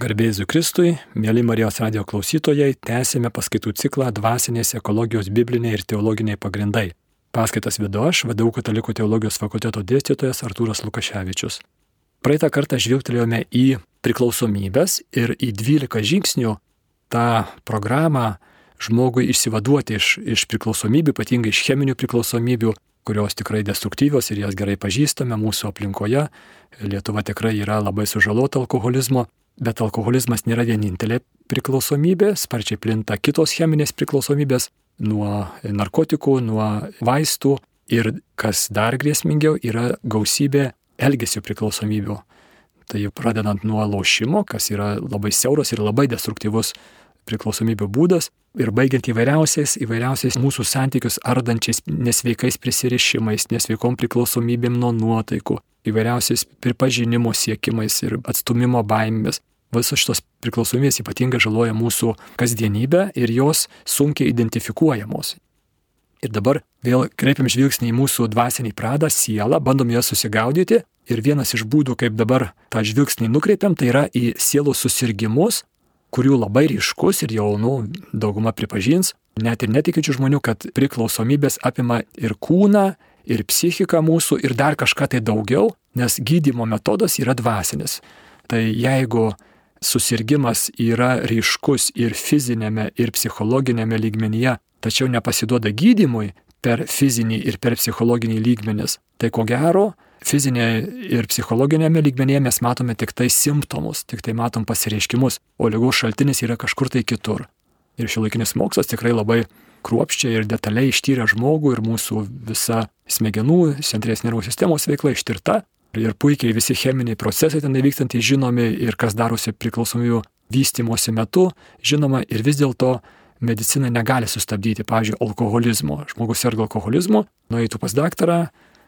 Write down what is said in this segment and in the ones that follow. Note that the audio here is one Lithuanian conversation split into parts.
Garbėsiu Kristui, mėly Marijos radio klausytojai, tęsime paskaitų ciklą Dvasinės ekologijos bibliniai ir teologiniai pagrindai. Paskaitas vedu aš, vadovau Katalikų teologijos fakulteto dėstytojas Artūras Lukaševičius. Praeitą kartą žvilgtelėjome į priklausomybės ir į 12 žingsnių tą programą žmogui išsivaduoti iš, iš priklausomybių, ypatingai iš cheminių priklausomybių, kurios tikrai destruktyvios ir jas gerai pažįstame mūsų aplinkoje. Lietuva tikrai yra labai sužalota alkoholizmo Bet alkoholizmas nėra vienintelė priklausomybė, sparčiai plinta kitos cheminės priklausomybės nuo narkotikų, nuo vaistų ir kas dar grėsmingiau yra gausybė elgesio priklausomybių. Tai pradedant nuo lošimo, kas yra labai siauras ir labai destruktyvus priklausomybių būdas, ir baigiant įvairiausiais, įvairiausiais mūsų santykius ardančiais nesveikais prisirišimais, nesveikom priklausomybėm nuo nuotaikų, įvairiausiais pripažinimo siekimais ir atstumimo baimėmis visos šitos priklausomybės ypatingai žaloja mūsų kasdienybę ir jos sunkiai identifikuojamos. Ir dabar vėl kreipiam žvilgsnį į mūsų dvasinį pradą, sielą, bandom ją susigaudyti ir vienas iš būdų, kaip dabar tą žvilgsnį nukreipiam, tai yra į sielos susirgymus, kurių labai ryškus ir jau, nu, dauguma pripažins, net ir netikinčių žmonių, kad priklausomybės apima ir kūną, ir psichiką mūsų, ir dar kažką tai daugiau, nes gydimo metodas yra dvasinis. Tai jeigu susirgymas yra ryškus ir fizinėme, ir psichologinėme lygmenyje, tačiau nepasiduoda gydimui per fizinį ir per psichologinį lygmenis, tai ko gero, fizinė ir psichologinėme lygmenyje mes matome tik tai simptomus, tik tai matom pasireiškimus, o lygos šaltinis yra kažkur tai kitur. Ir šiuolaikinis mokslas tikrai labai kruopščiai ir detaliai ištyrė žmogų ir mūsų visa smegenų, centrinės nervų sistemos veikla ištirta ir puikiai visi cheminiai procesai ten vykstantys žinomi ir kas darosi priklausomybių vystimosi metu žinoma ir vis dėlto medicina negali sustabdyti, pavyzdžiui, alkoholizmo. Žmogus serga alkoholizmu, nueitų pas daktarą,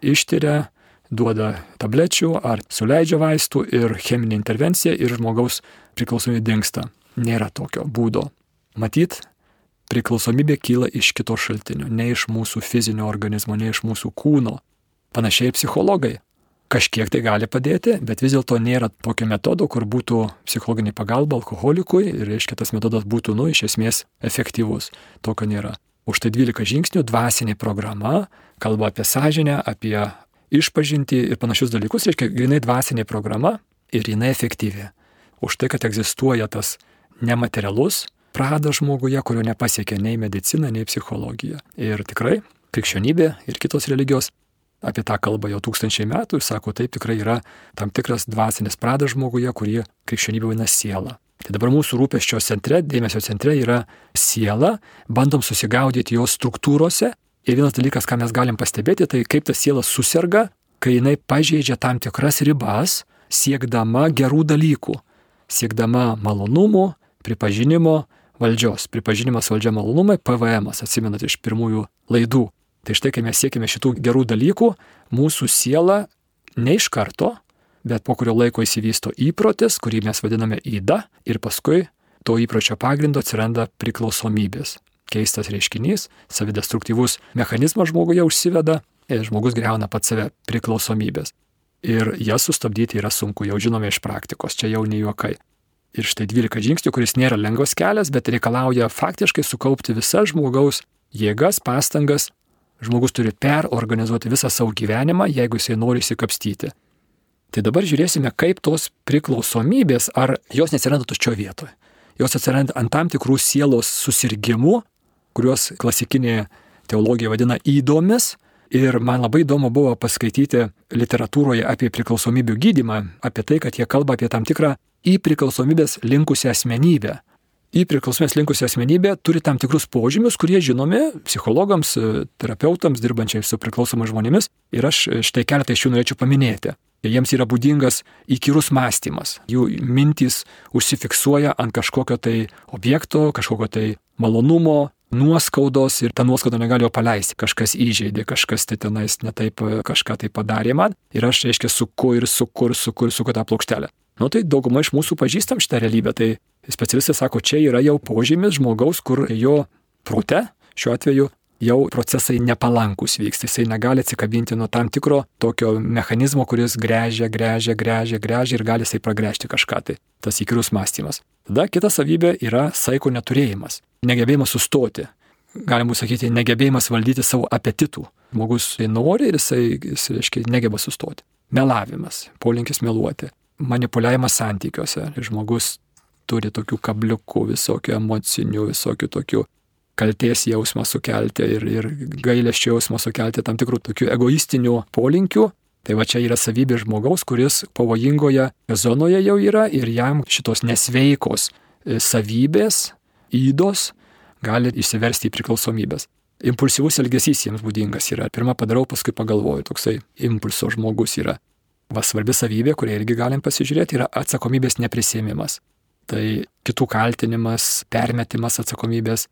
ištyria, duoda tablečių ar suleidžia vaistų ir cheminė intervencija ir žmogaus priklausomybė dinksta. Nėra tokio būdo. Matyt, priklausomybė kyla iš kito šaltinio, ne iš mūsų fizinio organizmo, ne iš mūsų kūno. Panašiai psichologai kažkiek tai gali padėti, bet vis dėlto nėra tokio metodo, kur būtų psichologinė pagalba alkoholikui ir, reiškia, tas metodas būtų, nu, iš esmės efektyvus. Tokio nėra. Už tai 12 žingsnių dvasinė programa kalba apie sąžinę, apie išpažinti ir panašius dalykus, reiškia, grinai dvasinė programa ir jinai efektyvi. Už tai, kad egzistuoja tas nematerialus pradas žmoguje, kurio nepasiekia nei medicina, nei psichologija. Ir tikrai krikščionybė ir kitos religijos apie tą kalbą jau tūkstančiai metų ir sako, taip tikrai yra tam tikras dvasinis pradas žmoguje, kurį krikščionybė vadina siela. Tai dabar mūsų rūpeščio centre, dėmesio centre yra siela, bandom susigaudyti jos struktūrose ir vienas dalykas, ką mes galim pastebėti, tai kaip ta siela susirga, kai jinai pažeidžia tam tikras ribas, siekdama gerų dalykų, siekdama malonumų, pripažinimo, valdžios. Pripažinimas valdžia malonumai, PVM, atsimenat iš pirmųjų laidų. Tai štai, kai mes siekime šitų gerų dalykų, mūsų siela ne iš karto, bet po kurio laiko įsivysto įprotis, kurį mes vadiname įda, ir paskui to įpročio pagrindo atsiranda priklausomybės. Keistas reiškinys, savidestruktyvus mechanizmas žmoguje užsiveda ir žmogus greuna pat save priklausomybės. Ir jas sustabdyti yra sunku, jau žinome iš praktikos, čia jau ne juokai. Ir štai 12 žingsnių, kuris nėra lengvas kelias, bet reikalauja faktiškai sukaupti visas žmogaus jėgas, pastangas žmogus turi perorganizuoti visą savo gyvenimą, jeigu jisai nori įsikapstyti. Tai dabar žiūrėsime, kaip tos priklausomybės, ar jos neatsiranda tuščio vietoje. Jos atsiranda ant tam tikrų sielos susirgymų, kuriuos klasikinė teologija vadina įdomis. Ir man labai įdomu buvo paskaityti literatūroje apie priklausomybių gydimą, apie tai, kad jie kalba apie tam tikrą į priklausomybės linkusią asmenybę į priklausomės linkusią asmenybę turi tam tikrus požymius, kurie žinomi psichologams, terapeutams, dirbančiai su priklausomais žmonėmis. Ir aš štai keletą iš jų norėčiau paminėti. Jiems yra būdingas įkyrus mąstymas. Jų mintys užsifiksuoja ant kažkokio tai objekto, kažkokio tai malonumo, nuoskaudos ir tą nuoskaudą negali jo paleisti. Kažkas įžeidė, kažkas tai tenais netaip kažką tai padarė man. Ir aš, reiškia, suku ir suku ir suku ir suku tą plokštelę. Nu tai dauguma iš mūsų pažįstam šitą realybę, tai specialistai sako, čia yra jau požymis žmogaus, kur jo prote, šiuo atveju, jau procesai nepalankus vyksta, jisai negali atsikabinti nuo tam tikro tokio mechanizmo, kuris grežia, grežia, grežia, grežia ir gali jisai pragręžti kažką tai. Tas įkyrus mąstymas. Tada kita savybė yra saiko neturėjimas, negebėjimas sustoti. Galima sakyti, negebėjimas valdyti savo apetitų. Žmogus nori ir jisai, jis, reiškia, negeba sustoti. Melavimas, polinkis meluoti, manipuliavimas santykiuose. Žmogus turi tokių kabliukų, visokių emocinių, visokių tokių kalties jausmą sukelti ir, ir gailėščio jausmą sukelti tam tikrų tokių egoistinių polinkių. Tai va čia yra savybė žmogaus, kuris pavojingoje zonoje jau yra ir jam šitos nesveikos e, savybės, įdos gali išsiversti į priklausomybės. Impulsyvus elgesys jiems būdingas yra. Pirmą padarau, paskui pagalvoju, toksai impulso žmogus yra. Va svarbi savybė, kurią irgi galim pasižiūrėti, yra atsakomybės neprisėmimas. Tai kitų kaltinimas, permetimas atsakomybės,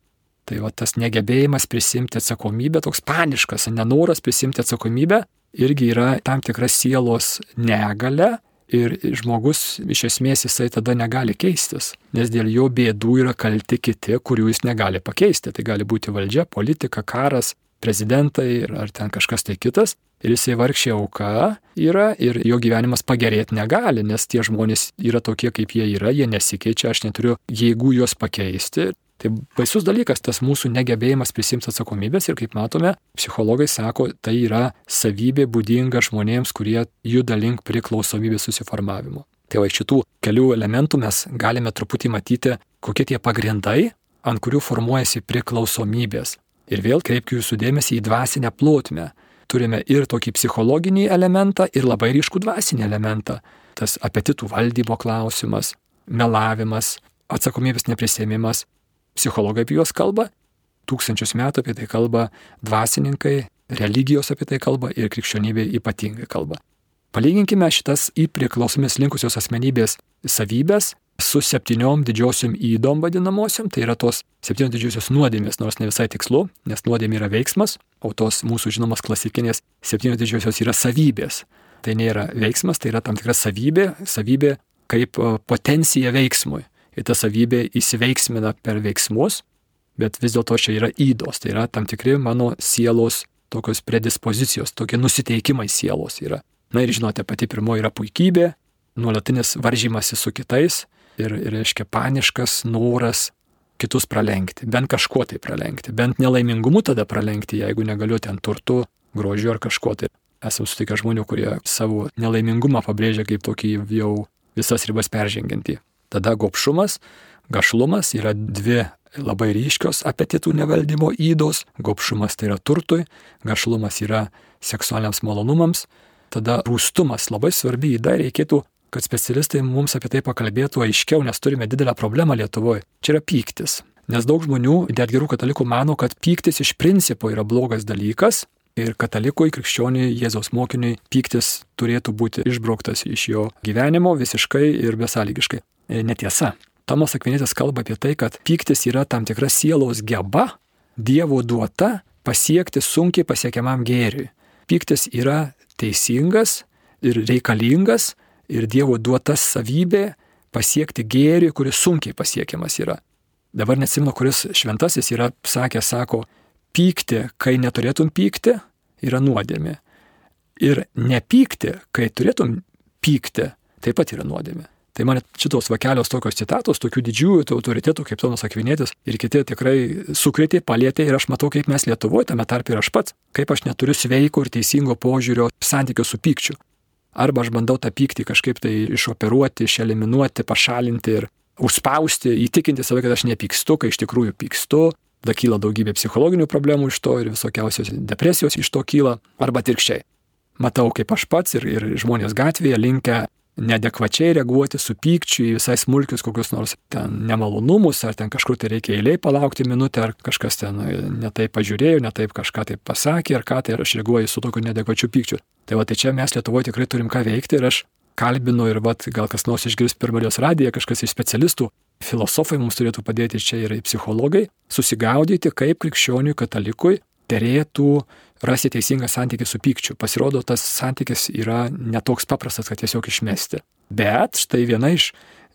Tai va tas negebėjimas prisimti atsakomybę, toks paniškas, nenoras prisimti atsakomybę, irgi yra tam tikra sielos negale ir žmogus iš esmės jisai tada negali keistis, nes dėl jo bėdų yra kalti kiti, kurių jis negali pakeisti. Tai gali būti valdžia, politika, karas, prezidentai ar ten kažkas tai kitas. Ir jisai vargšė auka yra ir jo gyvenimas pagerėti negali, nes tie žmonės yra tokie, kaip jie yra, jie nesikeičia, aš neturiu jėgų juos pakeisti. Tai baisus dalykas tas mūsų negebėjimas prisimti atsakomybės ir kaip matome, psichologai sako, tai yra savybė būdinga žmonėms, kurie juda link priklausomybės susiformavimo. Tai va iš šitų kelių elementų mes galime truputį matyti, kokie tie pagrindai, ant kurių formuojasi priklausomybės. Ir vėl kreipkiu jūsų dėmesį į dvasinę plotmę. Turime ir tokį psichologinį elementą, ir labai ryškų dvasinį elementą. Tas apetitų valdymo klausimas, melavimas, atsakomybės neprisėmimas, Psichologai apie juos kalba, tūkstančius metų apie tai kalba dvasininkai, religijos apie tai kalba ir krikščionybė ypatingai kalba. Palyginkime šitas į priklausomis linkusios asmenybės savybės su septyniom didžiosiom įdom vadinamosiom, tai yra tos septynios didžiosios nuodėmės, nors ne visai tikslu, nes nuodėmė yra veiksmas, o tos mūsų žinomos klasikinės septynios didžiosios yra savybės. Tai nėra veiksmas, tai yra tam tikra savybė, savybė kaip potencija veiksmui ir ta savybė įsiveiksmina per veiksmus, bet vis dėlto čia yra įdos, tai yra tam tikri mano sielos tokios predispozicijos, tokie nusiteikimai sielos yra. Na ir žinote, pati pirmoji yra puikybė, nuolatinis varžymasis su kitais ir, ir reiškia paniškas noras kitus pralenkti, bent kažkuo tai pralenkti, bent nelaimingumu tada pralenkti, jeigu negaliu ten turtu, grožiu ar kažkuo tai. Esame sutikę žmonių, kurie savo nelaimingumą pabrėžia kaip tokį jau visas ribas peržengiantį. Tada gopšumas, gašlumas yra dvi labai ryškios apetitų nevaldymo įdos. Gopšumas tai yra turtui, gašlumas yra seksualiniams malonumams. Tada rūstumas labai svarbi įda reikėtų kad specialistai mums apie tai pakalbėtų aiškiau, nes turime didelę problemą Lietuvoje. Čia yra pyktis. Nes daug žmonių, net gerų katalikų, mano, kad pyktis iš principo yra blogas dalykas ir katalikui, krikščioniui, Jėzaus mokiniui pyktis turėtų būti išbrauktas iš jo gyvenimo visiškai ir besąlygiškai. E, netiesa. Tomas Akvinėtis kalba apie tai, kad pyktis yra tam tikra sielos geba, Dievo duota pasiekti sunkiai pasiekiamam gėriui. Pyktis yra teisingas ir reikalingas ir Dievo duota savybė pasiekti gėrį, kuris sunkiai pasiekiamas yra. Dabar nesimno, kuris šventasis yra sakęs, sako, pykti, kai neturėtum pykti, yra nuodėmė. Ir nepykti, kai turėtum pykti, taip pat yra nuodėmė. Tai man šitos vakelios tokios citatos, tokių didžiųjų autoritetų kaip Tomas Akvinėtis ir kiti tikrai sukrėtė, palėtė ir aš matau, kaip mes Lietuvoje, tame tarp ir aš pats, kaip aš neturiu sveiko ir teisingo požiūrio santykio su pykčiu. Arba aš bandau tą pyktį kažkaip tai išoperuoti, išeliminuoti, pašalinti ir užspausti, įtikinti save, kad aš nepykstu, kai iš tikrųjų pykstu. Tada kyla daugybė psichologinių problemų iš to ir visokiausios depresijos iš to kyla, arba atvirkščiai. Matau, kaip aš pats ir, ir žmonės gatvėje linkę nedekvačiai reaguoti su pykčiu į visai smulkius kokius nors ten nemalonumus, ar ten kažkur tai reikia eiliai palaukti minutę, ar kažkas ten netaip pažiūrėjo, netaip kažką tai pasakė, ar ką tai aš reaguoju su tokiu nedekvačiu pykčiu. Tai va, tai čia mes Lietuvoje tikrai turim ką veikti ir aš kalbinu ir vat, gal kas nors išgirs per Marijos radiją, kažkas iš specialistų, filosofai mums turėtų padėti čia ir psichologai, susigaudyti, kaip krikščioniui katalikui derėtų rasti teisingą santykį su pykčiu. Pasirodo, tas santykis yra netoks paprastas, kad tiesiog išmesti. Bet štai viena iš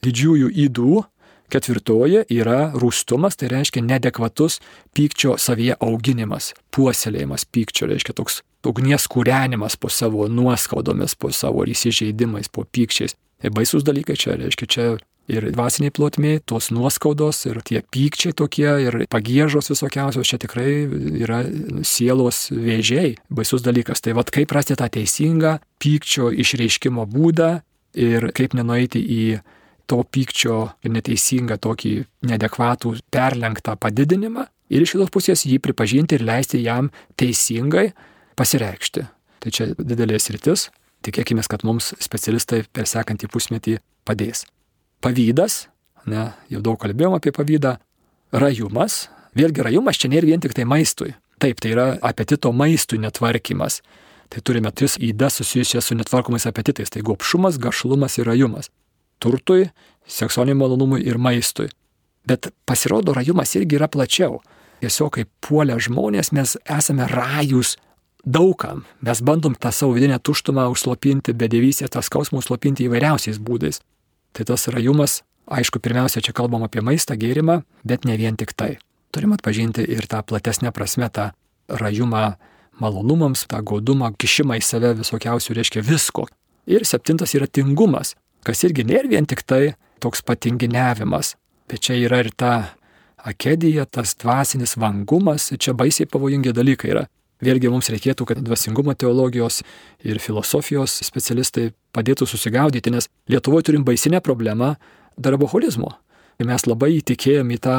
didžiųjų įdų, Ketvirtoji yra rūstumas, tai reiškia nedekvatus pykčio savyje auginimas, puoselėjimas pykčio, reiškia toks ugnies kūrenimas po savo nuoskaudomis, po savo įsižeidimais, po pykčiais. Tai baisus dalykai čia, reiškia čia ir dvasiniai plotmiai, tos nuoskaudos ir tie pykčiai tokie ir pagėžos visokiausios čia tikrai yra sielos vėžiai, baisus dalykas. Tai vad kaip rasti tą teisingą pykčio išreiškimo būdą ir kaip nenueiti į to pykčio neteisingą tokį nedekvatų perlenktą padidinimą ir iš kitos pusės jį pripažinti ir leisti jam teisingai pasireikšti. Tai čia didelės rytis. Tikėkime, kad mums specialistai per sekantį pusmetį padės. Pavydas, ne, jau daug kalbėjom apie pavydą, rajumas. Vėlgi rajumas čia nėra vien tik tai maistui. Taip, tai yra apetito maistui netvarkymas. Tai turime tris įdas susijusias su netvarkomais apetitais. Tai gopšumas, gašlumas ir rajumas turtui, seksualiniam malonumui ir maistui. Bet pasirodo, rajumas irgi yra plačiau. Tiesiog kaip puolę žmonės mes esame rajus daugam. Mes bandom tą savo vidinę tuštumą užslopinti, bedėvysę, tą skausmą užslopinti įvairiausiais būdais. Tai tas rajumas, aišku, pirmiausia, čia kalbam apie maistą, gėrimą, bet ne vien tik tai. Turim atpažinti ir tą platesnę prasme, tą rajumą malonumams, tą godumą, kišimą į save visokiausių reiškia visko. Ir septintas yra tingumas kas irgi nėra vien tik tai toks patinginiavimas, bet čia yra ir ta akedija, tas dvasinis vangumas, čia baisiai pavojingi dalykai yra. Vėlgi mums reikėtų, kad dvasingumo teologijos ir filosofijos specialistai padėtų susigaudyti, nes Lietuvoje turim baisinę problemą darboholizmo. Ir mes labai įtikėjom į tą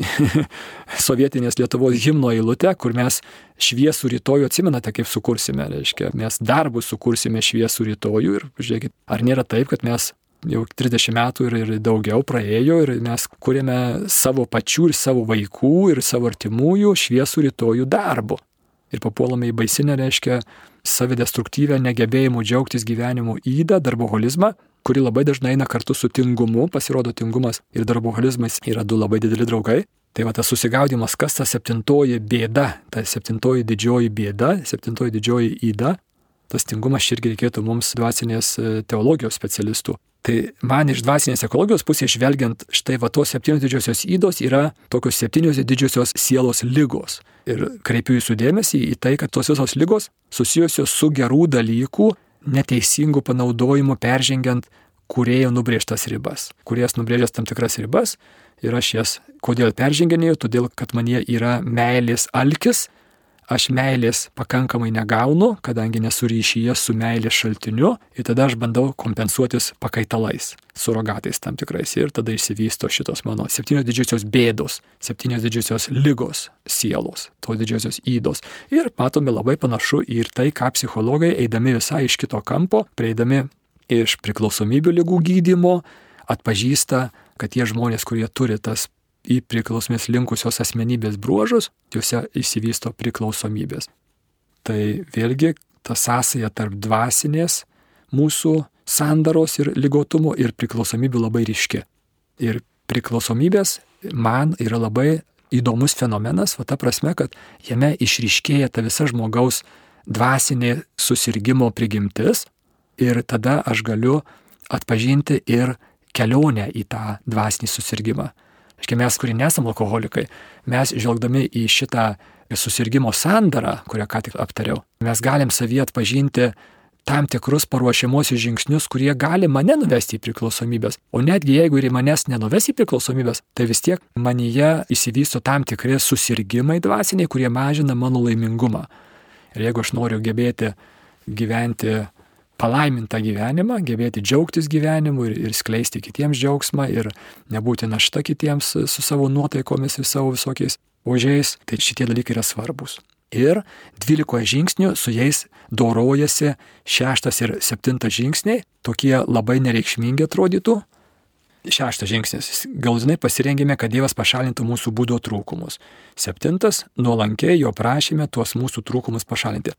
sovietinės Lietuvos himno eilutę, kur mes šviesų rytojų atsimenate, kaip sukursime, reiškia, mes darbus sukursime šviesų rytojų ir žiūrėkit, ar nėra taip, kad mes jau 30 metų ir, ir daugiau praėjo ir mes kūrėme savo pačių ir savo vaikų ir savo artimųjų šviesų rytojų darbu. Ir papuolame į baisinę, reiškia, savidestruktyvę negebėjimų džiaugtis gyvenimu įdą, darboholizmą, kuri labai dažnai eina kartu su tingumu, pasirodo tingumas ir darboholizmas yra du labai dideli draugai. Tai va tas susigaudimas, kas ta septintoji bėda, ta septintoji didžioji bėda, septintoji didžioji įda, tas tingumas irgi reikėtų mums dvasinės e, teologijos specialistų. Tai man iš dvasinės ekologijos pusės žvelgiant, štai va tos septynios didžiosios įdos yra tokios septynios didžiosios sielos lygos. Ir kreipiu jūsų dėmesį į tai, kad tos visos lygos susijusios su gerų dalykų neteisingų panaudojimų peržengiant kurėjo nubrėžtas ribas. Kuriejas nubrėžęs tam tikras ribas ir aš jas kodėl perženginėjau, todėl kad man jie yra meilės alkis, aš meilės pakankamai negaunu, kadangi nesu ryšyje su meilės šaltiniu ir tada aš bandau kompensuotis pakaitalais, surogatais tam tikrais ir tada išsivysto šitos mano septynios didžiosios bėdos, septynios didžiosios lygos sielos, tos didžiosios įdos. Ir matome labai panašu ir tai, ką psichologai, eidami visai iš kito kampo, prieidami iš priklausomybių lygų gydymo, atpažįsta, kad tie žmonės, kurie turi tas į priklausomės linkusios asmenybės bruožus, juose įsivysto priklausomybės. Tai vėlgi ta sąsaja tarp dvasinės mūsų sandaros ir lygotumo ir priklausomybių labai ryški. Ir priklausomybės man yra labai įdomus fenomenas, va ta prasme, kad jame išryškėja ta visa žmogaus dvasinė susirgymo prigimtis ir tada aš galiu atpažinti ir kelionę į tą dvasinį susirgymą. Aiškiai, mes, kurie nesam alkoholikai, mes žvelgdami į šitą susirgymo sandarą, kurią ką tik aptariau, mes galim savyje atpažinti tam tikrus paruošimuosius žingsnius, kurie gali mane nuvesti į priklausomybės. O netgi jeigu ir manęs nenuves į priklausomybės, tai vis tiek manyje įsivysto tam tikri susirgymai dvasiniai, kurie mažina mano laimingumą. Ir jeigu aš noriu gebėti gyventi palaimintą gyvenimą, gebėti džiaugtis gyvenimu ir, ir skleisti kitiems džiaugsmą ir nebūti našta kitiems su savo nuotaikomis ir savo visokiais ožiais, tai šitie dalykai yra svarbus. Ir 12 žingsnių su jais dorojasi šeštas ir septintas žingsniai, tokie labai nereikšmingi atrodytų. Šeštas žingsnis. Galutinai pasirengėme, kad Dievas pašalintų mūsų būdo trūkumus. Septintas. Nuolankiai jo prašėme tuos mūsų trūkumus pašalinti.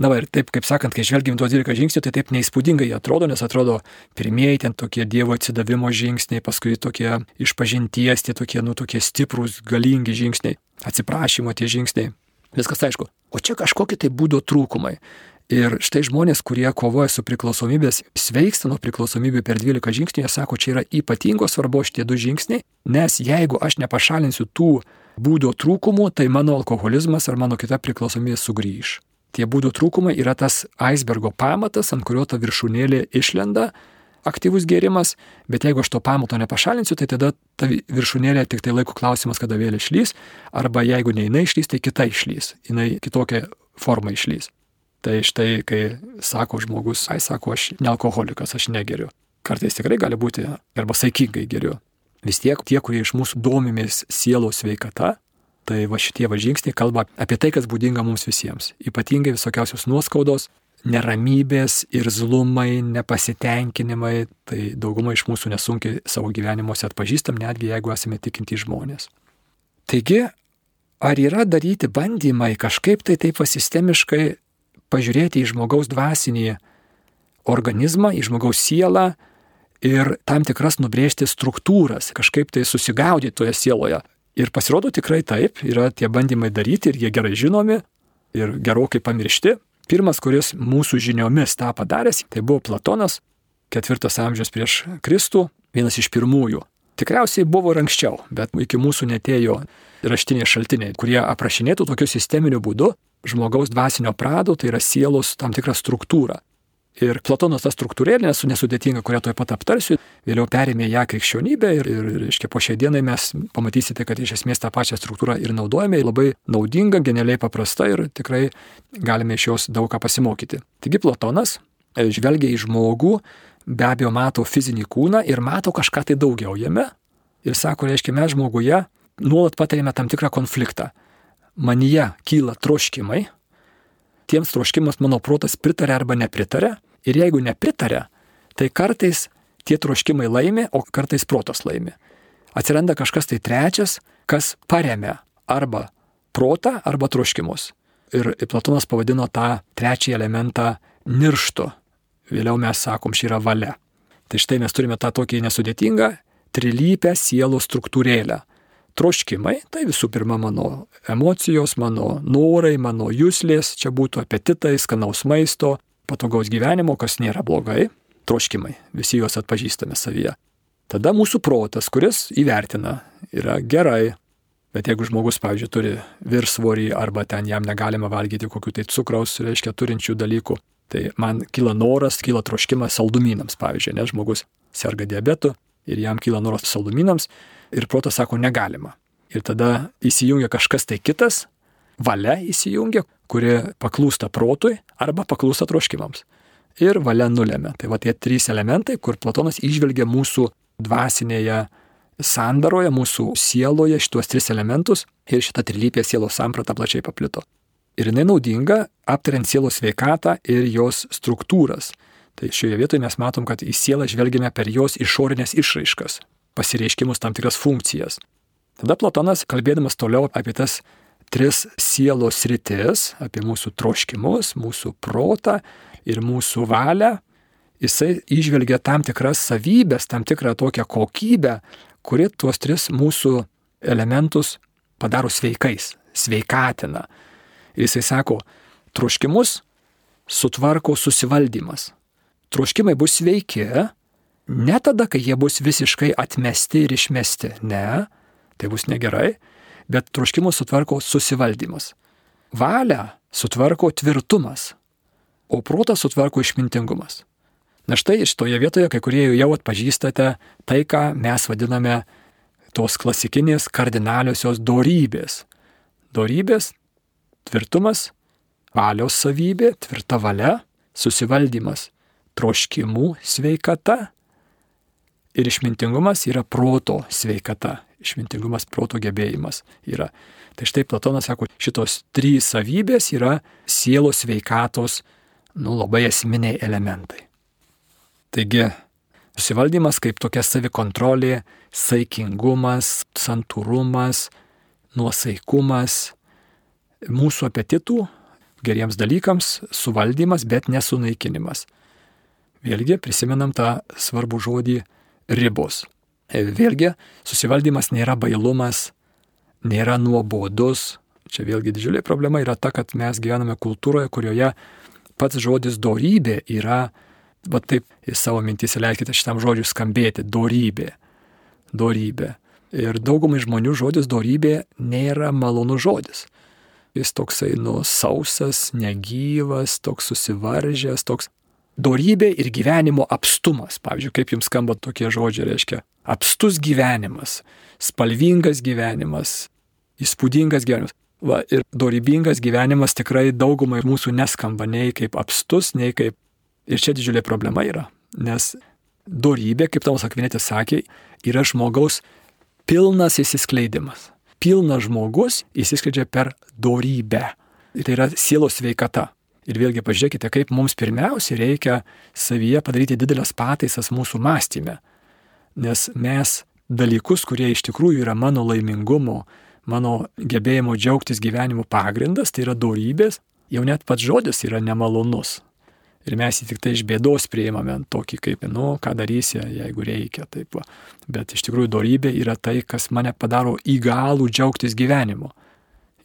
Na va ir taip, kaip sakant, kai žvelgiam tuos 12 žingsnių, tai taip neįspūdingai atrodo, nes atrodo pirmieji ten tokie Dievo atsidavimo žingsniai, paskui tokie išpažinties, tie tokie, nu, tokie stiprūs, galingi žingsniai, atsiprašymo tie žingsniai. Viskas aišku. O čia kažkokie tai būdo trūkumai. Ir štai žmonės, kurie kovoja su priklausomybės, sveiksta nuo priklausomybių per 12 žingsnių, jie sako, čia yra ypatingos svarbos šitie du žingsniai, nes jeigu aš nepašalinsiu tų būdo trūkumų, tai mano alkoholizmas ar mano kita priklausomybė sugrįž. Tie būdo trūkumai yra tas aisbergo pamatas, ant kurio ta viršūnėlė išlenda, aktyvus gėrimas, bet jeigu aš to pamato nepašalinsiu, tai tada ta viršūnėlė tik tai laiko klausimas, kada vėl išlys, arba jeigu ne jinai išlys, tai kita išlys, jinai kitokia forma išlys. Tai štai, kai sako žmogus, ai sako, aš nealkoholikas, aš negeriu. Kartais tikrai gali būti, arba saikingai geriu. Vis tiek tie, kurie iš mūsų domimės sielos sveikata, tai va šitie va žingsniai kalba apie tai, kas būdinga mums visiems. Ypatingai visokiausios nuoskaudos, neramybės, irzlumai, nepasitenkinimai, tai dauguma iš mūsų nesunkiai savo gyvenimuose atpažįstam, netgi jeigu esame tikintys žmonės. Taigi, ar yra daryti bandymai kažkaip tai taip sistemiškai pažiūrėti į žmogaus dvasinį organizmą, į žmogaus sielą ir tam tikras nubrėžti struktūras, kažkaip tai susigaudyti toje sieloje. Ir pasirodo tikrai taip, yra tie bandymai daryti ir jie gerai žinomi ir gerokai pamiršti. Pirmas, kuris mūsų žiniomis tą padaręs, tai buvo Platonas, ketvirtas amžius prieš Kristų, vienas iš pirmųjų. Tikriausiai buvo ir anksčiau, bet iki mūsų netėjo raštiniai šaltiniai, kurie aprašinėtų tokiu sisteminiu būdu žmogaus dvasinio prado, tai yra sielos tam tikrą struktūrą. Ir Platonas tą struktūrėlę, nesu nesudėtinga, kurią tuoj pat aptarsiu, vėliau perėmė ją krikščionybę ir, ir, reiškia, po šiai dienai mes pamatysite, kad iš esmės tą pačią struktūrą ir naudojame, labai naudinga, genialiai paprasta ir tikrai galime iš jos daug ką pasimokyti. Taigi Platonas e, žvelgia į žmogų, be abejo mato fizinį kūną ir mato kažką tai daugiau jame ir sako, reiškia, mes žmoguje nuolat patiriame tam tikrą konfliktą. Manyje kyla troškimai, tiems troškimas mano protas pritarė arba nepritarė Ir jeigu nepritarė, tai kartais tie troškimai laimi, o kartais protas laimi. Atsiranda kažkas tai trečias, kas paremia arba protą, arba troškimus. Ir Platonas pavadino tą trečią elementą nirštu. Vėliau mes sakom, ši yra valia. Tai štai mes turime tą tokį nesudėtingą, trilypę sielų struktūrėlę. Troškimai, tai visų pirma mano emocijos, mano norai, mano jūslės, čia būtų apetitai, skanaus maisto, patogaus gyvenimo, kas nėra blogai, troškimai, visi juos atpažįstame savyje. Tada mūsų protas, kuris įvertina, yra gerai, bet jeigu žmogus, pavyzdžiui, turi virsvorį arba ten jam negalima valgyti kokių tai cukraus, reiškia, turinčių dalykų, tai man kyla noras, kyla troškimas saldumynams, pavyzdžiui, nes žmogus serga diabetu ir jam kyla noras saldumynams ir protas sako negalima. Ir tada įsijungia kažkas tai kitas, valia įsijungia, kuri paklūsta protui arba paklūsta troškimams. Ir valia nulėmė. Tai va tie trys elementai, kur Platonas išvelgia mūsų dvasinėje sandaroje, mūsų sieloje šituos tris elementus ir šita trilypė sielos samprata plačiai paplito. Ir jinai naudinga aptariant sielos sveikatą ir jos struktūras. Tai šioje vietoje mes matom, kad į sielą žvelgiame per jos išorinės išraiškas, pasireiškimus tam tikras funkcijas. Tada Platonas, kalbėdamas toliau apie tas tris sielos rytis, apie mūsų troškimus, mūsų protą ir mūsų valią, jisai išvelgia tam tikras savybės, tam tikrą tokią kokybę, kuri tuos tris mūsų elementus padaro sveikais, sveikatina. Ir jisai sako, troškimus sutvarko susivaldymas. Troškimai bus sveiki ne tada, kai jie bus visiškai atmesti ir išmesti. Ne, tai bus negerai, bet troškimus sutvarko susivaldymas. Valią sutvarko tvirtumas, o protą sutvarko išmintingumas. Na štai šitoje vietoje kai kurie jau atpažįstate tai, ką mes vadiname tos klasikinės kardinaliosios dorybės. Dorybės, tvirtumas, valios savybė, tvirta valia, susivaldymas, troškimų sveikata ir išmintingumas yra proto sveikata išmintingumas, proto gebėjimas yra. Tai štai Platonas sako, šitos trys savybės yra sielos veikatos, nu, labai esminiai elementai. Taigi, susivaldymas kaip tokia savikontrolė, saikingumas, santūrumas, nuosaikumas, mūsų apetitų geriems dalykams suvaldymas, bet nesunaikinimas. Vėlgi prisimenam tą svarbų žodį ribos. Vėlgi, susivaldymas nėra bailumas, nėra nuobodus. Čia vėlgi didžiulė problema yra ta, kad mes gyvename kultūroje, kurioje pats žodis dorybė yra, va taip į savo mintys leiskite šitam žodžiui skambėti - dorybė. Dorybė. Ir daugumai žmonių žodis dorybė nėra malonus žodis. Jis toksai nusausas, negyvas, toks susivaržęs, toks dorybė ir gyvenimo apstumas. Pavyzdžiui, kaip jums skamba tokie žodžiai, reiškia apstus gyvenimas, spalvingas gyvenimas, įspūdingas gyvenimas. Va, ir dorybingas gyvenimas tikrai daugumai mūsų neskamba nei kaip apstus, nei kaip... Ir čia didžiulė problema yra, nes dorybė, kaip Tomas Akvinėtis sakė, yra žmogaus pilnas įsiskleidimas. Pilnas žmogus įsiskleidžia per dorybę. Tai yra sielos sveikata. Ir vėlgi pažiūrėkite, kaip mums pirmiausia reikia savyje padaryti didelės pataisas mūsų mąstymę. Nes mes dalykus, kurie iš tikrųjų yra mano laimingumo, mano gebėjimo džiaugtis gyvenimu pagrindas, tai yra dorybės, jau net pats žodis yra nemalonus. Ir mes jį tik tai iš bėdos prieimame tokį kaip, nu, ką darysi, jeigu reikia. Taip, va. Bet iš tikrųjų dorybė yra tai, kas mane padaro įgalų džiaugtis gyvenimu.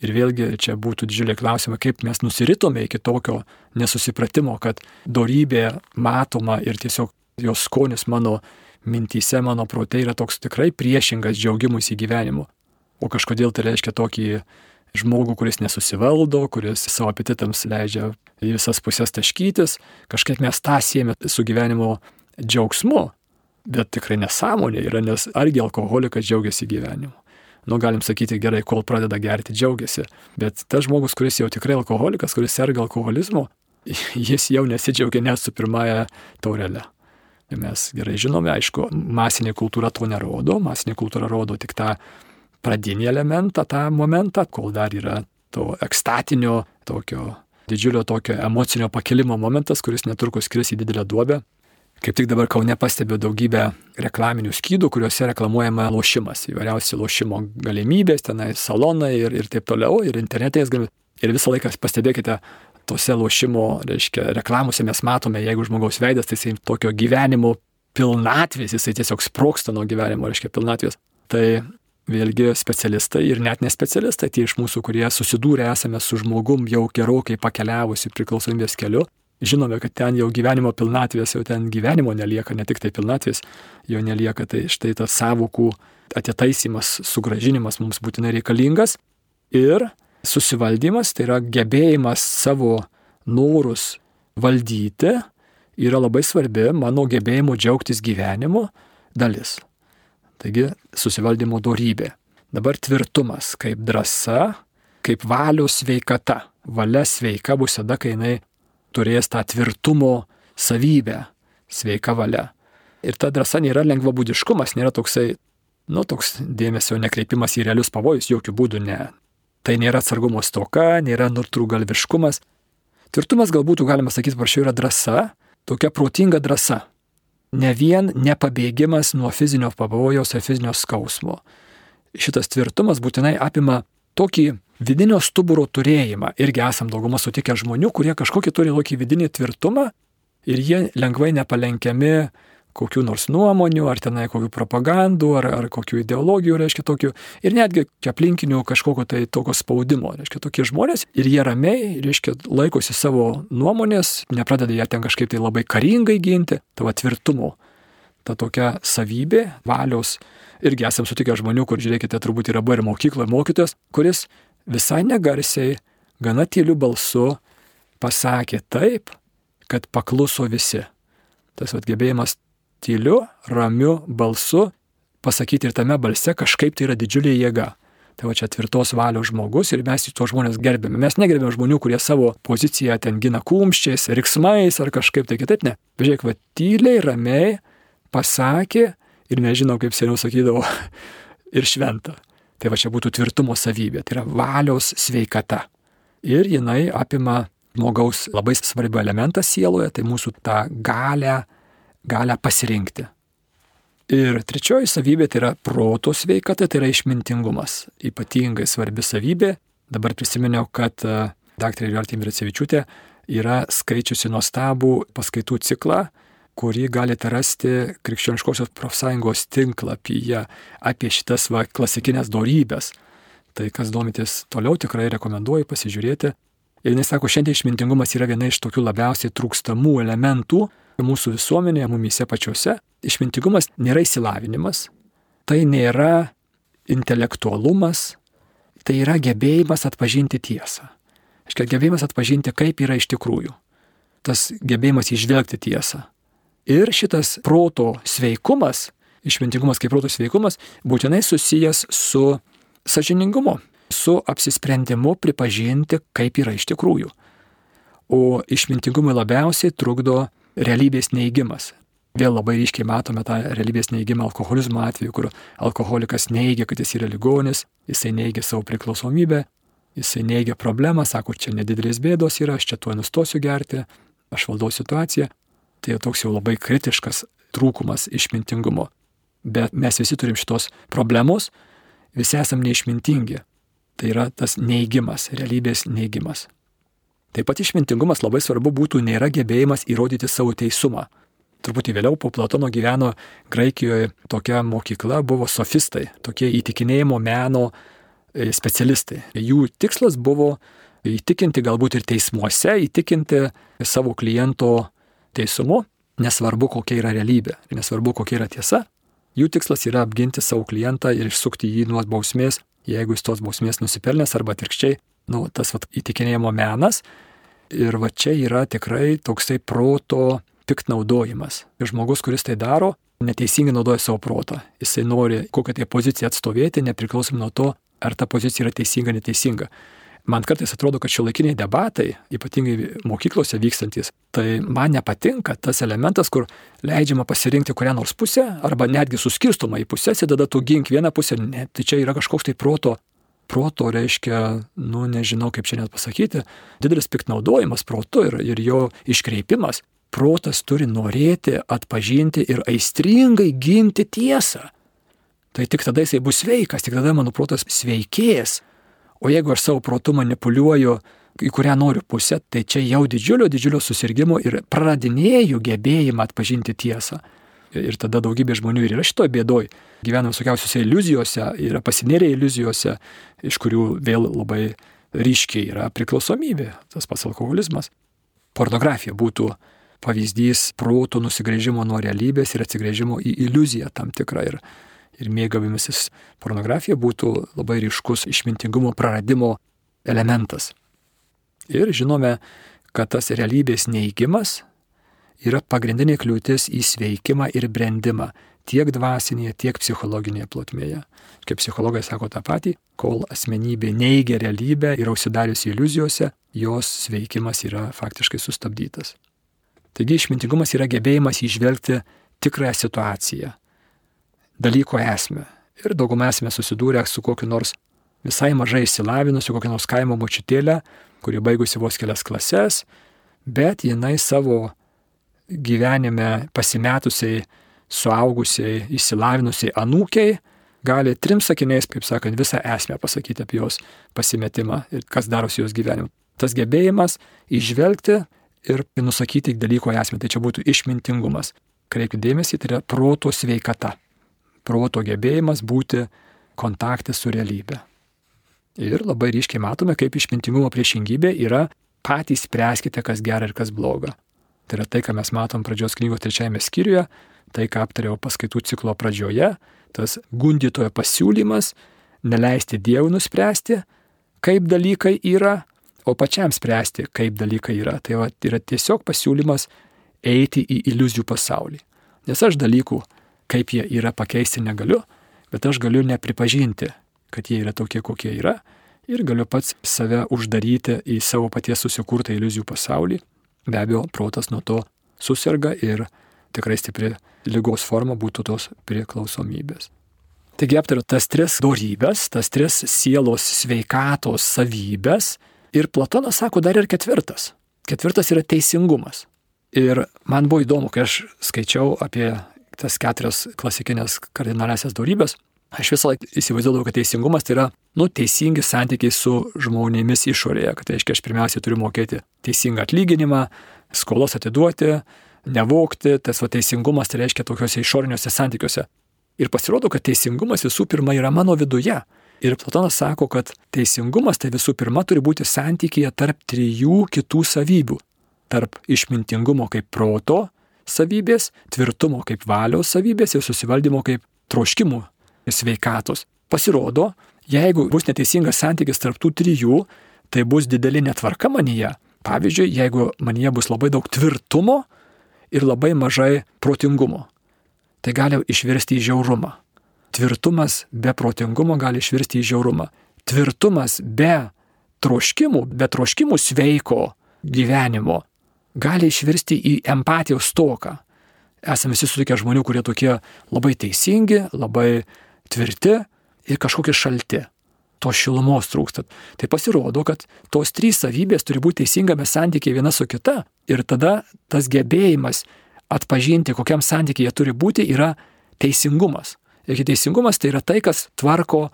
Ir vėlgi čia būtų didžiulė klausimai, kaip mes nusiritome iki tokio nesusipratimo, kad dorybė matoma ir tiesiog jos skonis mano mintyse, mano prote yra toks tikrai priešingas džiaugimus į gyvenimu. O kažkodėl tai reiškia tokį žmogų, kuris nesusivaldo, kuris savo apetitams leidžia į visas pusės taškytis, kažkaip mes tą siejame su gyvenimo džiaugsmu, bet tikrai nesąmonė yra, nes argi alkoholikas džiaugiasi gyvenimu. Nu, galim sakyti, gerai, kol pradeda gerti, džiaugiasi, bet tas žmogus, kuris jau tikrai alkoholikas, kuris serga alkoholizmu, jis jau nesidžiaugia net su pirmąją taurelę. Mes gerai žinome, aišku, masinė kultūra to nerodo, masinė kultūra rodo tik tą pradinį elementą, tą momentą, kol dar yra to ekstatinio, tokio didžiulio tokio emocinio pakilimo momentas, kuris netrukus kris į didelę duobę. Kaip tik dabar Kaune pastebiu daugybę reklaminių skydų, kuriuose reklamuojama lošimas, įvairiausi lošimo galimybės, tenai salonai ir, ir taip toliau, ir internetais galimybės. Ir visą laiką pastebėkite, tose lošimo, reiškia, reklamuose mes matome, jeigu žmogaus veidas, tai jisai tokio gyvenimo pilnatvės, jisai tiesiog sproksta nuo gyvenimo, reiškia, pilnatvės. Tai vėlgi specialistai ir net nespecialistai, tie iš mūsų, kurie susidūrė esame su žmogum jau gerokai pakeliavusi priklausomybės keliu, žinome, kad ten jau gyvenimo pilnatvės, jau ten gyvenimo nelieka, ne tik tai pilnatvės, jo nelieka, tai štai tas savokų atitaisimas, sugražinimas mums būtinai reikalingas ir susivaldymas, tai yra gebėjimas savo norus valdyti, yra labai svarbi mano gebėjimo džiaugtis gyvenimu dalis. Taigi susivaldymo darybė. Dabar tvirtumas kaip drąsa, kaip valios sveikata. Valia sveika bus tada, kai jinai turės tą tvirtumo savybę, sveika valia. Ir ta drąsa nėra lengvabūdiškumas, nėra toksai, nu, toks dėmesio nekreipimas į realius pavojus, jokių būdų ne. Tai nėra atsargumo stoka, nėra nutrūgalviškumas. Tvirtumas galbūt galima sakyti, prašiau, yra drąsa, tokia protinga drąsa ne vien nepabėgimas nuo fizinio pavojaus ar fizinio skausmo. Šitas tvirtumas būtinai apima tokį vidinio stuburo turėjimą. Irgi esam daugumą sutikę žmonių, kurie kažkokį turi tokį vidinį tvirtumą ir jie lengvai nepalenkiami kokių nors nuomonių, ar tenai kokių propagandų, ar, ar kokių ideologijų, reiškia tokių, ir netgi aplinkinių kažkokio tai tokio spaudimo, reiškia tokie žmonės, ir jie ramiai, reiškia, laikosi savo nuomonės, nepradeda ją ten kažkaip tai labai karingai ginti, tavo tvirtumo. Ta tokia savybė, valios, irgi esame sutikę žmonių, kur žiūrėkite, turbūt yra buvo ir mokykloje mokytojas, kuris visai negarsiai, gana tyliu balsu pasakė taip, kad pakluso visi. Tas atgebėjimas tyliu, ramiu balsu pasakyti ir tame balse kažkaip tai yra didžiulė jėga. Tai va čia tvirtos valios žmogus ir mes tuos žmonės gerbėme. Mes negerbėme žmonių, kurie savo poziciją ten gina kumščiais, riksmais ar kažkaip tai kitaip, ne. Bežiūrėk, va tyliai, ramiai pasakė ir nežinau, kaip seniau sakydavo, ir šventa. Tai va čia būtų tvirtumo savybė, tai yra valios sveikata. Ir jinai apima žmogaus labai svarbių elementą sieloje, tai mūsų tą galę galę pasirinkti. Ir trečioji savybė tai yra proto sveikata, tai yra išmintingumas. Ypatingai svarbi savybė. Dabar prisiminiau, kad e, dr. Jortin Vircevičiūtė yra skaičiusi nuostabų paskaitų ciklą, kurį galite rasti Krikščioniškosios profsąjungos tinklapyje apie šitas va, klasikinės dorybės. Tai kas domitės toliau, tikrai rekomenduoju pasižiūrėti. Ir jis sako, šiandien išmintingumas yra viena iš tokių labiausiai trūkstamų elementų mūsų visuomenėje, mumise pačiuose. Išmintingumas nėra įsilavinimas, tai nėra intelektualumas, tai yra gebėjimas atpažinti tiesą. Iškia gebėjimas atpažinti, kaip yra iš tikrųjų. Tas gebėjimas išvelgti tiesą. Ir šitas proto sveikumas, išmintingumas kaip proto sveikumas, būtinai susijęs su sažiningumu, su apsisprendimu pripažinti, kaip yra iš tikrųjų. O išmintingumui labiausiai trukdo realybės neigimas. Vėl labai ryškiai matome tą realybės neigimą alkoholizmo atveju, kur alkoholikas neigia, kad jis yra ligonis, jisai neigia savo priklausomybę, jisai neigia problemą, sako, čia nedidelės bėdos yra, aš čia tuo nustosiu gerti, aš valdau situaciją. Tai toks jau labai kritiškas trūkumas išmintingumo. Bet mes visi turim šitos problemos, visi esam neišmintingi. Tai yra tas neigimas, realybės neigimas. Taip pat išmintingumas labai svarbu būtų nėra gebėjimas įrodyti savo teisumą truputį vėliau po Platono gyveno Graikijoje tokia mokykla, buvo sofistai, tokie įtikinėjimo meno e, specialistai. Jų tikslas buvo įtikinti galbūt ir teismuose, įtikinti savo kliento teisumu, nesvarbu kokia yra realybė, nesvarbu kokia yra tiesa. Jų tikslas yra apginti savo klientą ir išsukti jį nuo bausmės, jeigu jis tos bausmės nusipelnęs arba atvirkščiai, nu, tas vat, įtikinėjimo menas. Ir va čia yra tikrai toksai proto piktnaudojimas. Ir žmogus, kuris tai daro, neteisingai naudoja savo protą. Jisai nori kokią tai poziciją atstovėti, nepriklausomai nuo to, ar ta pozicija yra teisinga, neteisinga. Man kartais atrodo, kad šiuolaikiniai debatai, ypatingai mokyklose vykstantis, tai man nepatinka tas elementas, kur leidžiama pasirinkti kurią nors pusę, arba netgi suskirstoma į pusės ir tada tu gink vieną pusę, ne, tai čia yra kažkoks tai proto, proto reiškia, nu nežinau kaip čia net pasakyti, didelis piktnaudojimas protu ir, ir jo iškreipimas protas turi norėti, atpažinti ir aistringai ginti tiesą. Tai tik tada jisai bus sveikas, tik tada mano protas sveikės. O jeigu aš savo protu manipuliuoju, į kurią noriu pusę, tai čia jau didžiulio, didžiulio susirgymo ir pradinėjau gebėjimą atpažinti tiesą. Ir tada daugybė žmonių ir yra šitoje bėdoje, gyvena visokiausiose iliuzijose, yra pasinėrę iliuzijose, iš kurių vėl labai ryškiai yra priklausomybė, tas pats alkoholizmas. Pornografija būtų pavyzdys proto nusigrėžimo nuo realybės ir atsigrėžimo į iliuziją tam tikrą. Ir, ir mėgavimasis pornografija būtų labai ryškus išmintingumo praradimo elementas. Ir žinome, kad tas realybės neįgymas yra pagrindinė kliūtis į sveikimą ir brandimą tiek dvasinėje, tiek psichologinėje plotmėje. Kaip psichologai sako tą patį, kol asmenybė neigia realybę ir užsidariusi iliuzijose, jos sveikimas yra faktiškai sustabdytas. Taigi išmintingumas yra gebėjimas išvelgti tikrąją situaciją, dalyko esmę. Ir daugumą esame susidūrę su kokiu nors visai mažai išsilavinusiu, kokią nors kaimo močiutėlę, kuri baigusi vos kelias klases, bet jinai savo gyvenime pasimetusiai, suaugusiai, išsilavinusiai anūkiai gali trim sakiniais, kaip sakant, visą esmę pasakyti apie jos pasimetimą ir kas darosi jos gyvenimu. Tas gebėjimas išvelgti ir nusakyti dalyko esmę. Tai čia būtų išmintingumas. Kreipkite dėmesį, tai yra proto sveikata. Proto gebėjimas būti kontakte su realybė. Ir labai ryškiai matome, kaip išmintingumo priešingybė yra patys spręskite, kas gera ir kas bloga. Tai yra tai, ką mes matom pradžios knygos trečiajame skyriuje, tai, ką aptariau paskaitų ciklo pradžioje, tas gundytojo pasiūlymas neleisti Dievui nuspręsti, kaip dalykai yra, o pačiam spręsti, kaip dalykai yra. Tai va, yra tiesiog pasiūlymas eiti į iliuzijų pasaulį. Nes aš dalykų, kaip jie yra, pakeisti negaliu, bet aš galiu nepripažinti, kad jie yra tokie, kokie yra, ir galiu pats save uždaryti į savo paties susikurtą iliuzijų pasaulį. Be abejo, protas nuo to susirga ir tikrai stipri lygos forma būtų tos priklausomybės. Taigi aptariu tas tris dorybės, tas tris sielos sveikatos savybės, Ir Platonas sako dar ir ketvirtas. Ketvirtas yra teisingumas. Ir man buvo įdomu, kai aš skaičiau apie tas keturias klasikinės kardinaliasias darybės, aš visą laiką įsivaizduodavau, kad teisingumas tai yra, nu, teisingi santykiai su žmonėmis išorėje, kad tai reiškia, aš pirmiausia turiu mokėti teisingą atlyginimą, skolos atiduoti, nevokti, tas va teisingumas tai reiškia tokiuose išoriniuose santykiuose. Ir pasirodo, kad teisingumas visų pirma yra mano viduje. Ir Platonas sako, kad teisingumas tai visų pirma turi būti santykėje tarp trijų kitų savybių. Tarp išmintingumo kaip proto savybės, tvirtumo kaip valios savybės ir susivaldymo kaip troškimų ir sveikatos. Pasirodo, jeigu bus neteisingas santykis tarp tų trijų, tai bus didelė netvarka manyje. Pavyzdžiui, jeigu manyje bus labai daug tvirtumo ir labai mažai protingumo, tai gali išvirsti į žiaurumą. Tvirtumas be protingumo gali išvirsti į žiaurumą. Tvirtumas be troškimų, be troškimų sveiko gyvenimo gali išvirsti į empatijos stoką. Esame visi sutikę žmonių, kurie tokie labai teisingi, labai tvirti ir kažkokie šalti. To šilumos trūksta. Tai pasirodo, kad tos trys savybės turi būti teisingame santykėje viena su kita. Ir tada tas gebėjimas atpažinti, kokiam santykėje turi būti, yra teisingumas. Ir teisingumas tai yra tai, kas tvarko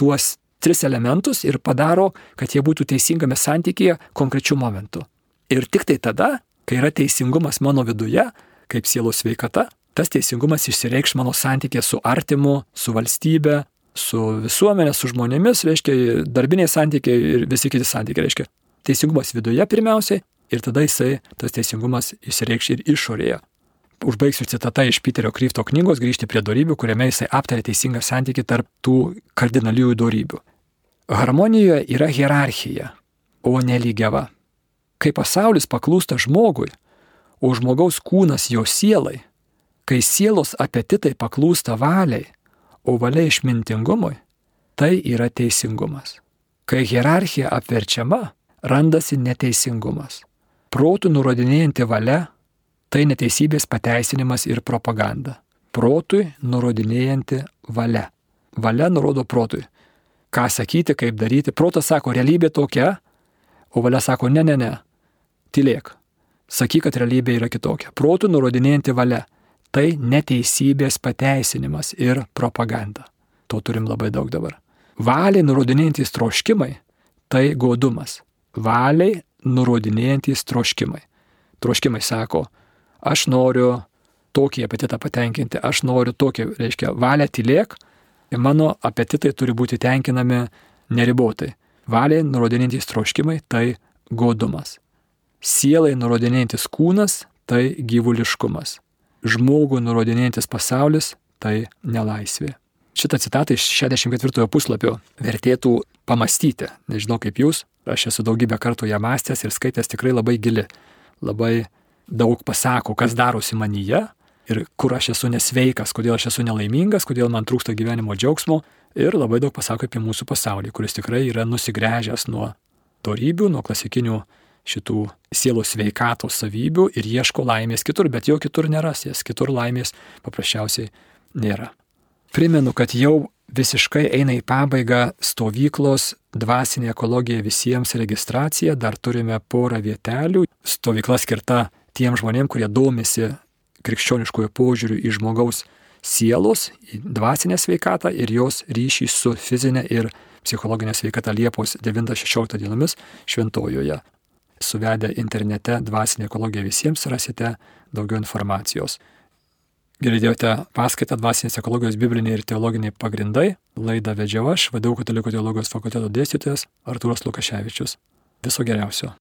tuos tris elementus ir padaro, kad jie būtų teisingame santykėje konkrečiu momentu. Ir tik tai tada, kai yra teisingumas mano viduje, kaip sielos sveikata, tas teisingumas išsireikš mano santykė su artimu, su valstybe, su visuomenė, su žmonėmis, reiškia darbiniai santykiai ir visi kiti santykiai, reiškia teisingumas viduje pirmiausiai ir tada jisai, tas teisingumas išsireikš ir išorėje. Užbaigsiu citata iš Piterio Kryfto knygos grįžti prie darybių, kuriame jisai aptarė teisingą santyki tarp tų kardinaliųjų darybių. Harmonijoje yra hierarchija, o nelygiava. Kai pasaulis paklūsta žmogui, o žmogaus kūnas jo sielai, kai sielos apetitai paklūsta valiai, o valia išmintingumui, tai yra teisingumas. Kai hierarchija apverčiama, randasi neteisingumas. Protų nurodinėjanti valia - tai neteisybės pateisinimas ir propaganda. Protui nurodinėjanti valia. Valia nurodo protui. Ką sakyti, kaip daryti. Protas sako, realybė tokia, o valia sako, ne, ne, ne, tylėk. Sakyk, kad realybė yra kitokia. Protų nurodinėjanti valia - tai neteisybės pateisinimas ir propaganda. To turim labai daug dabar. Valiai nurodinėjantys troškimai - tai godumas. Valiai nurodinėjantys troškimai. Troškimai sako, aš noriu tokį apetitą patenkinti, aš noriu tokį, reiškia, valią tylėk mano apetitai turi būti tenkinami neribotai. Valiai nurodinėjantys troškimai - tai godumas sielai nurodinėjantis kūnas tai gyvuliškumas, žmogų nurodinėjantis pasaulis tai nelaisvė. Šitą citatą iš 64 puslapio vertėtų pamastyti. Nežinau kaip jūs, aš esu daugybę kartų ją mąstęs ir skaitęs tikrai labai gili. Labai daug pasako, kas darosi manyje ir kur aš esu nesveikas, kodėl aš esu nelaimingas, kodėl man trūksta gyvenimo džiaugsmo ir labai daug pasako apie mūsų pasaulį, kuris tikrai yra nusigręžęs nuo torybių, nuo klasikinių šitų sielos sveikatos savybių ir ieško laimės kitur, bet jo kitur nerasės, kitur laimės paprasčiausiai nėra. Primenu, kad jau visiškai eina į pabaigą stovyklos dvasinė ekologija visiems registracija, dar turime porą vietelių. Stovykla skirta tiem žmonėm, kurie domisi krikščioniškojo požiūriu į žmogaus sielos, į dvasinę sveikatą ir jos ryšį su fizinė ir psichologinė sveikata Liepos 9-16 dienomis Šventojoje suvedę internete dvasinė ekologija visiems rasite daugiau informacijos. Girdėjote paskaitą dvasinės ekologijos bibliniai ir teologiniai pagrindai. Laidą vedžiau aš, vadovau Katalikų teologijos fakulteto dėstytojas Artūras Lukaševičius. Viso geriausio.